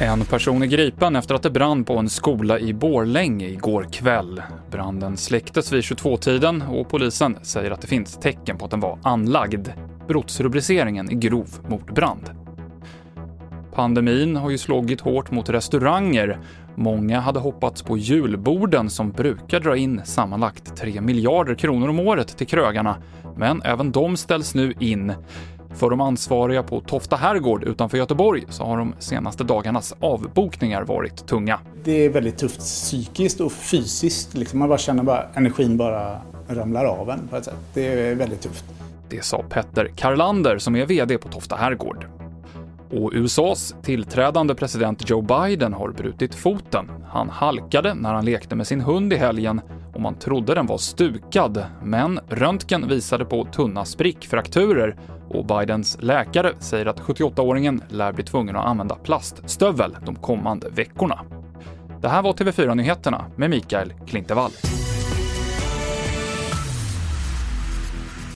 En person är gripen efter att det brann på en skola i Borlänge igår kväll. Branden släcktes vid 22-tiden och polisen säger att det finns tecken på att den var anlagd. Brottsrubriceringen är grov mordbrand. Pandemin har ju slagit hårt mot restauranger. Många hade hoppats på julborden som brukar dra in sammanlagt 3 miljarder kronor om året till krögarna, men även de ställs nu in. För de ansvariga på Tofta herrgård utanför Göteborg så har de senaste dagarnas avbokningar varit tunga. Det är väldigt tufft psykiskt och fysiskt. Liksom man bara känner bara energin bara ramlar av en på ett sätt. Det är väldigt tufft. Det sa Petter Karlander som är VD på Tofta herrgård. Och USAs tillträdande president Joe Biden har brutit foten. Han halkade när han lekte med sin hund i helgen och man trodde den var stukad, men röntgen visade på tunna sprickfrakturer och Bidens läkare säger att 78-åringen lär bli tvungen att använda plaststövel de kommande veckorna. Det här var TV4 Nyheterna med Mikael Klintevall.